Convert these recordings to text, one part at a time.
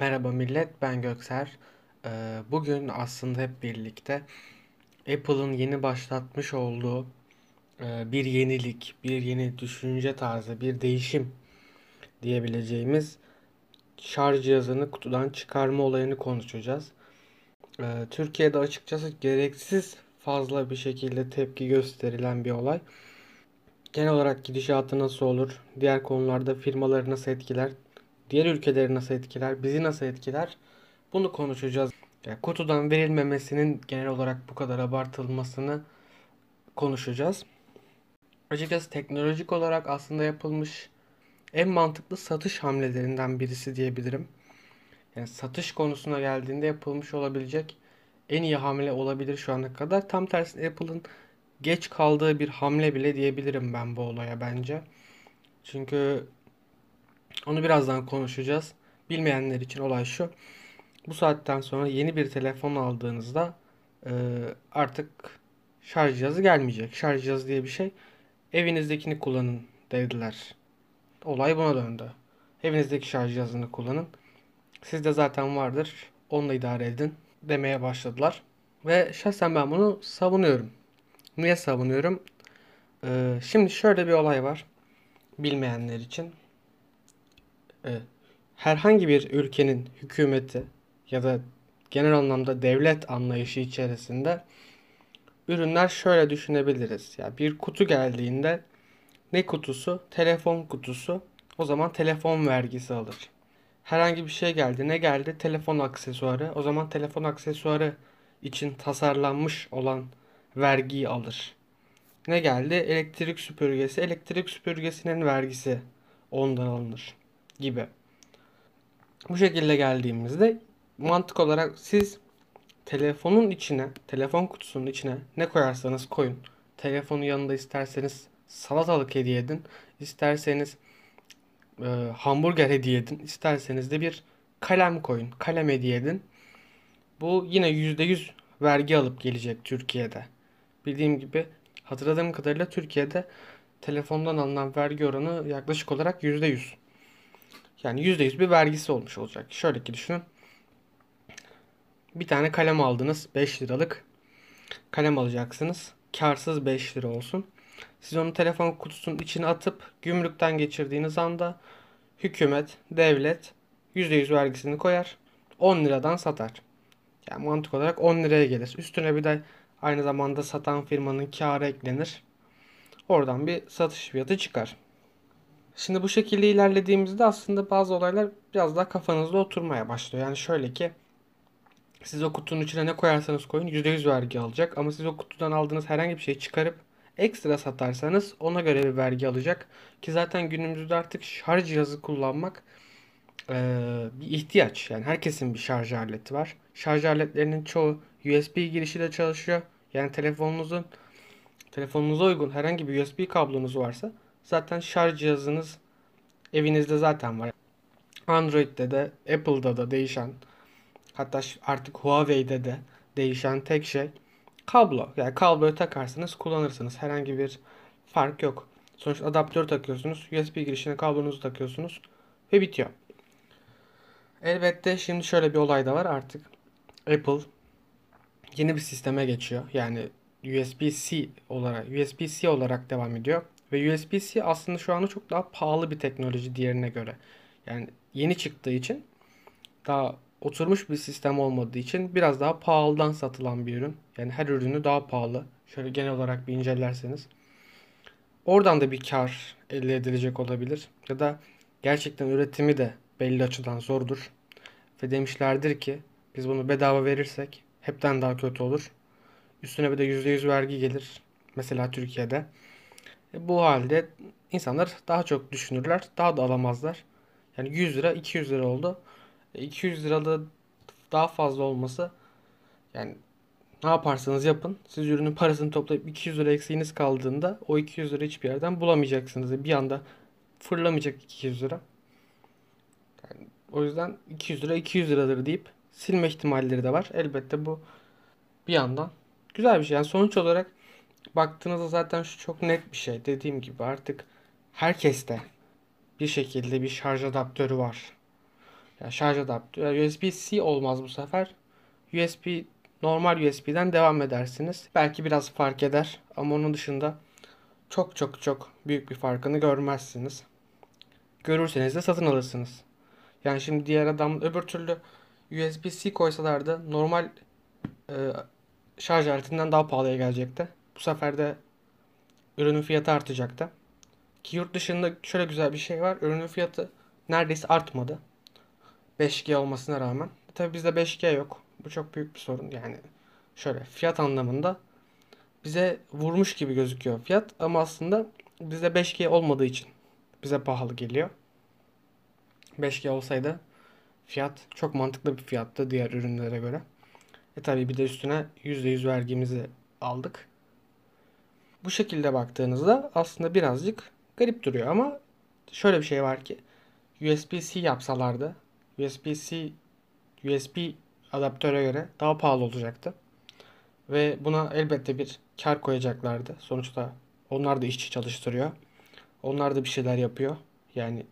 Merhaba millet, ben Gökser. Ee, bugün aslında hep birlikte Apple'ın yeni başlatmış olduğu e, bir yenilik, bir yeni düşünce tarzı, bir değişim diyebileceğimiz şarj cihazını kutudan çıkarma olayını konuşacağız. Ee, Türkiye'de açıkçası gereksiz fazla bir şekilde tepki gösterilen bir olay. Genel olarak gidişatı nasıl olur? Diğer konularda firmaları nasıl etkiler? Diğer ülkeleri nasıl etkiler? Bizi nasıl etkiler? Bunu konuşacağız. Yani kutudan verilmemesinin genel olarak bu kadar abartılmasını konuşacağız. Açıkçası teknolojik olarak aslında yapılmış en mantıklı satış hamlelerinden birisi diyebilirim. Yani satış konusuna geldiğinde yapılmış olabilecek en iyi hamle olabilir şu ana kadar. Tam tersine Apple'ın geç kaldığı bir hamle bile diyebilirim ben bu olaya bence. Çünkü onu birazdan konuşacağız. Bilmeyenler için olay şu. Bu saatten sonra yeni bir telefon aldığınızda e, artık şarj cihazı gelmeyecek. Şarj cihazı diye bir şey evinizdekini kullanın dediler. Olay buna döndü. Evinizdeki şarj cihazını kullanın. Sizde zaten vardır. Onunla idare edin demeye başladılar. Ve şahsen ben bunu savunuyorum. Niye savunuyorum? Ee, şimdi şöyle bir olay var. Bilmeyenler için. Herhangi bir ülkenin hükümeti ya da genel anlamda devlet anlayışı içerisinde ürünler şöyle düşünebiliriz. Ya yani bir kutu geldiğinde ne kutusu? Telefon kutusu. O zaman telefon vergisi alır. Herhangi bir şey geldi. Ne geldi? Telefon aksesuarı. O zaman telefon aksesuarı için tasarlanmış olan vergiyi alır. Ne geldi? Elektrik süpürgesi. Elektrik süpürgesinin vergisi ondan alınır gibi. Bu şekilde geldiğimizde mantık olarak siz telefonun içine, telefon kutusunun içine ne koyarsanız koyun. Telefonu yanında isterseniz salatalık hediye edin. isterseniz e, hamburger hediye edin. isterseniz de bir kalem koyun. Kalem hediye edin. Bu yine %100 vergi alıp gelecek Türkiye'de. Bildiğim gibi hatırladığım kadarıyla Türkiye'de telefondan alınan vergi oranı yaklaşık olarak %100. Yani %100 bir vergisi olmuş olacak. Şöyle ki düşünün. Bir tane kalem aldınız 5 liralık. Kalem alacaksınız. Karsız 5 lira olsun. Siz onu telefon kutusunun içine atıp gümrükten geçirdiğiniz anda hükümet, devlet %100 vergisini koyar. 10 liradan satar. Yani mantık olarak 10 liraya gelir. Üstüne bir de aynı zamanda satan firmanın karı eklenir. Oradan bir satış fiyatı çıkar. Şimdi bu şekilde ilerlediğimizde aslında bazı olaylar biraz daha kafanızda oturmaya başlıyor. Yani şöyle ki siz o kutunun içine ne koyarsanız koyun %100 vergi alacak. Ama siz o kutudan aldığınız herhangi bir şeyi çıkarıp ekstra satarsanız ona göre bir vergi alacak. Ki zaten günümüzde artık şarj cihazı kullanmak ee, bir ihtiyaç. Yani herkesin bir şarj aleti var. Şarj aletlerinin çoğu USB girişiyle çalışıyor. Yani telefonunuzun telefonunuza uygun herhangi bir USB kablonuz varsa zaten şarj cihazınız evinizde zaten var. Android'de de Apple'da da değişen hatta artık Huawei'de de değişen tek şey kablo. Yani kabloyu takarsınız kullanırsınız. Herhangi bir fark yok. Sonuçta adaptör takıyorsunuz. USB girişine kablonuzu takıyorsunuz ve bitiyor. Elbette şimdi şöyle bir olay da var artık. Apple yeni bir sisteme geçiyor. Yani USB-C olarak USB-C olarak devam ediyor. Ve USB-C aslında şu anda çok daha pahalı bir teknoloji diğerine göre. Yani yeni çıktığı için daha oturmuş bir sistem olmadığı için biraz daha pahalıdan satılan bir ürün. Yani her ürünü daha pahalı. Şöyle genel olarak bir incelerseniz. Oradan da bir kar elde edilecek olabilir. Ya da gerçekten üretimi de belli açıdan zordur. Ve demişlerdir ki biz bunu bedava verirsek hepten daha kötü olur. Üstüne bir de %100 vergi gelir. Mesela Türkiye'de. E, bu halde insanlar daha çok düşünürler. Daha da alamazlar. Yani 100 lira 200 lira oldu. E, 200 lirada daha fazla olması yani ne yaparsanız yapın. Siz ürünün parasını toplayıp 200 lira eksiğiniz kaldığında o 200 lira hiçbir yerden bulamayacaksınız. Bir anda fırlamayacak 200 lira. Yani o yüzden 200 lira 200 liradır deyip silme ihtimalleri de var. Elbette bu bir yandan güzel bir şey. Yani sonuç olarak baktığınızda zaten şu çok net bir şey. Dediğim gibi artık herkeste bir şekilde bir şarj adaptörü var. Ya şarj adaptörü. USB-C olmaz bu sefer. USB normal USB'den devam edersiniz. Belki biraz fark eder ama onun dışında çok çok çok büyük bir farkını görmezsiniz. Görürseniz de satın alırsınız. Yani şimdi diğer adam öbür türlü USB-C koysalardı normal e, şarj aletinden daha pahalıya gelecekti. Bu sefer de ürünün fiyatı artacaktı. Ki yurt dışında şöyle güzel bir şey var. Ürünün fiyatı neredeyse artmadı. 5G olmasına rağmen. Tabi bizde 5G yok. Bu çok büyük bir sorun. Yani şöyle fiyat anlamında bize vurmuş gibi gözüküyor fiyat ama aslında bizde 5G olmadığı için bize pahalı geliyor. 5G olsaydı fiyat çok mantıklı bir fiyattı diğer ürünlere göre. E tabi bir de üstüne %100 vergimizi aldık. Bu şekilde baktığınızda aslında birazcık garip duruyor ama şöyle bir şey var ki USB-C yapsalardı USB-C USB adaptöre göre daha pahalı olacaktı. Ve buna elbette bir kar koyacaklardı. Sonuçta onlar da işçi çalıştırıyor. Onlar da bir şeyler yapıyor. Yani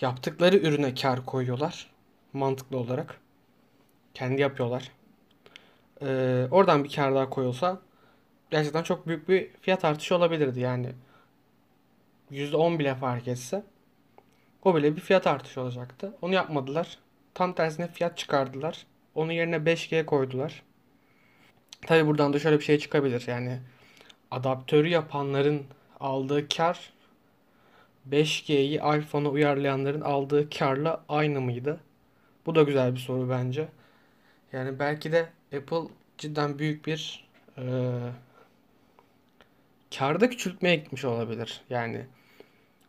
yaptıkları ürüne kar koyuyorlar. Mantıklı olarak. Kendi yapıyorlar. Ee, oradan bir kar daha koyulsa gerçekten çok büyük bir fiyat artışı olabilirdi. Yani %10 bile fark etse o bile bir fiyat artışı olacaktı. Onu yapmadılar. Tam tersine fiyat çıkardılar. Onun yerine 5G koydular. Tabi buradan da şöyle bir şey çıkabilir. Yani adaptörü yapanların aldığı kar 5G'yi iPhone'a uyarlayanların aldığı karla aynı mıydı? Bu da güzel bir soru bence. Yani belki de Apple cidden büyük bir e, karda küçültmeye gitmiş olabilir. Yani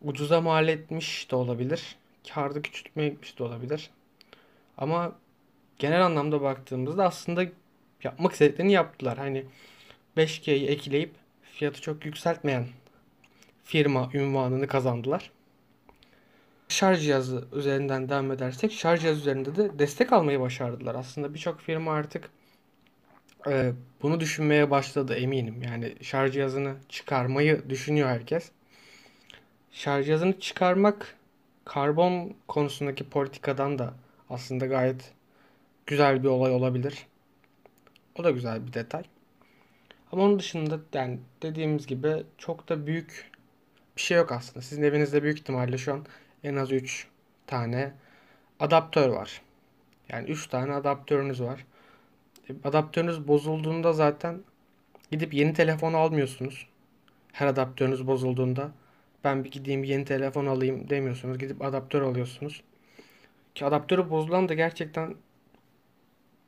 ucuza mal etmiş de olabilir. Karda küçültmeye gitmiş de olabilir. Ama genel anlamda baktığımızda aslında yapmak istediklerini yaptılar. Hani 5G'yi ekleyip fiyatı çok yükseltmeyen firma ünvanını kazandılar. Şarj cihazı üzerinden devam edersek şarj cihazı üzerinde de destek almayı başardılar. Aslında birçok firma artık e, bunu düşünmeye başladı eminim. Yani şarj cihazını çıkarmayı düşünüyor herkes. Şarj cihazını çıkarmak karbon konusundaki politikadan da aslında gayet güzel bir olay olabilir. O da güzel bir detay. Ama onun dışında yani dediğimiz gibi çok da büyük bir şey yok aslında. Sizin evinizde büyük ihtimalle şu an en az 3 tane adaptör var. Yani 3 tane adaptörünüz var. E, adaptörünüz bozulduğunda zaten gidip yeni telefon almıyorsunuz. Her adaptörünüz bozulduğunda ben bir gideyim yeni telefon alayım demiyorsunuz. Gidip adaptör alıyorsunuz. Ki adaptörü bozulan da gerçekten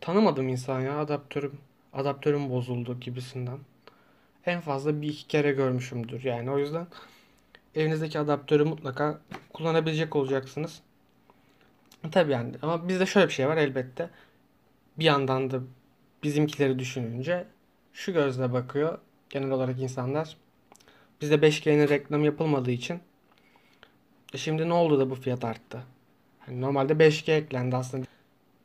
tanımadım insan ya adaptörüm adaptörüm bozuldu gibisinden. En fazla bir iki kere görmüşümdür yani o yüzden evinizdeki adaptörü mutlaka kullanabilecek olacaksınız. Tabii yani ama bizde şöyle bir şey var elbette. Bir yandan da bizimkileri düşününce şu gözle bakıyor genel olarak insanlar. Bizde 5G'nin reklam yapılmadığı için e şimdi ne oldu da bu fiyat arttı? Yani normalde 5G eklendi aslında.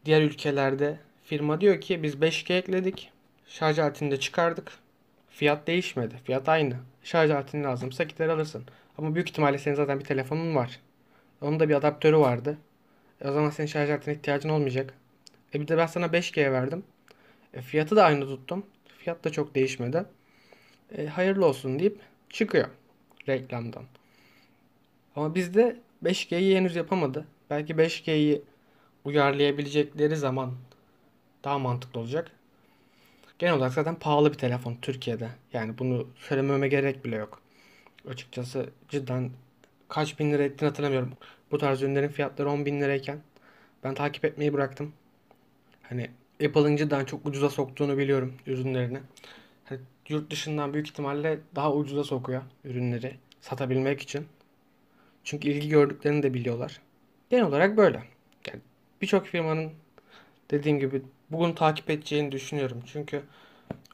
Diğer ülkelerde firma diyor ki biz 5G ekledik. Şarj aletini de çıkardık. Fiyat değişmedi. Fiyat aynı. Şarj aletini lazımsa gider alırsın. Ama büyük ihtimalle senin zaten bir telefonun var. Onun da bir adaptörü vardı. E o zaman senin şarj aletine ihtiyacın olmayacak. E bir de ben sana 5G verdim. E fiyatı da aynı tuttum. Fiyat da çok değişmedi. E hayırlı olsun deyip çıkıyor reklamdan. Ama bizde 5G'yi henüz yapamadı. Belki 5G'yi uyarlayabilecekleri zaman daha mantıklı olacak. Genel olarak zaten pahalı bir telefon Türkiye'de. Yani bunu söylememe gerek bile yok. Açıkçası cidden kaç bin lira ettiğini hatırlamıyorum. Bu tarz ürünlerin fiyatları 10 bin lirayken ben takip etmeyi bıraktım. Hani Apple'ın cidden çok ucuza soktuğunu biliyorum ürünlerini. Hani yurt dışından büyük ihtimalle daha ucuza sokuyor ürünleri satabilmek için. Çünkü ilgi gördüklerini de biliyorlar. Genel olarak böyle. Yani birçok firmanın dediğim gibi bugün takip edeceğini düşünüyorum. Çünkü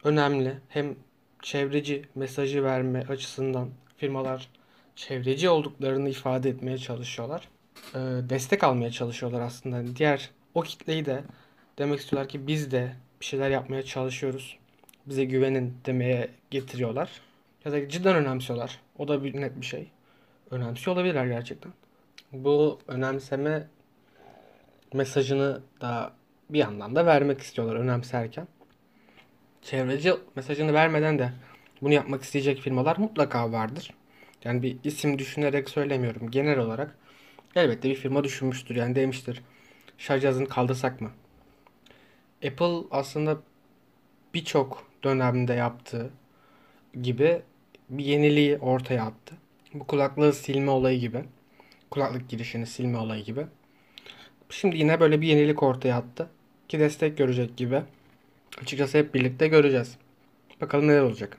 önemli. Hem çevreci mesajı verme açısından firmalar çevreci olduklarını ifade etmeye çalışıyorlar. Ee, destek almaya çalışıyorlar aslında. Diğer o kitleyi de demek istiyorlar ki biz de bir şeyler yapmaya çalışıyoruz. Bize güvenin demeye getiriyorlar. Ya da cidden önemsiyorlar. O da bir net bir şey. Önemsiyor olabilirler gerçekten. Bu önemseme mesajını da bir yandan da vermek istiyorlar önemserken. Çevreci mesajını vermeden de bunu yapmak isteyecek firmalar mutlaka vardır. Yani bir isim düşünerek söylemiyorum. Genel olarak elbette bir firma düşünmüştür. Yani demiştir şarj cihazını kaldırsak mı? Apple aslında birçok dönemde yaptığı gibi bir yeniliği ortaya attı. Bu kulaklığı silme olayı gibi. Kulaklık girişini silme olayı gibi. Şimdi yine böyle bir yenilik ortaya attı. Ki destek görecek gibi. Açıkçası hep birlikte göreceğiz. Bakalım neler olacak.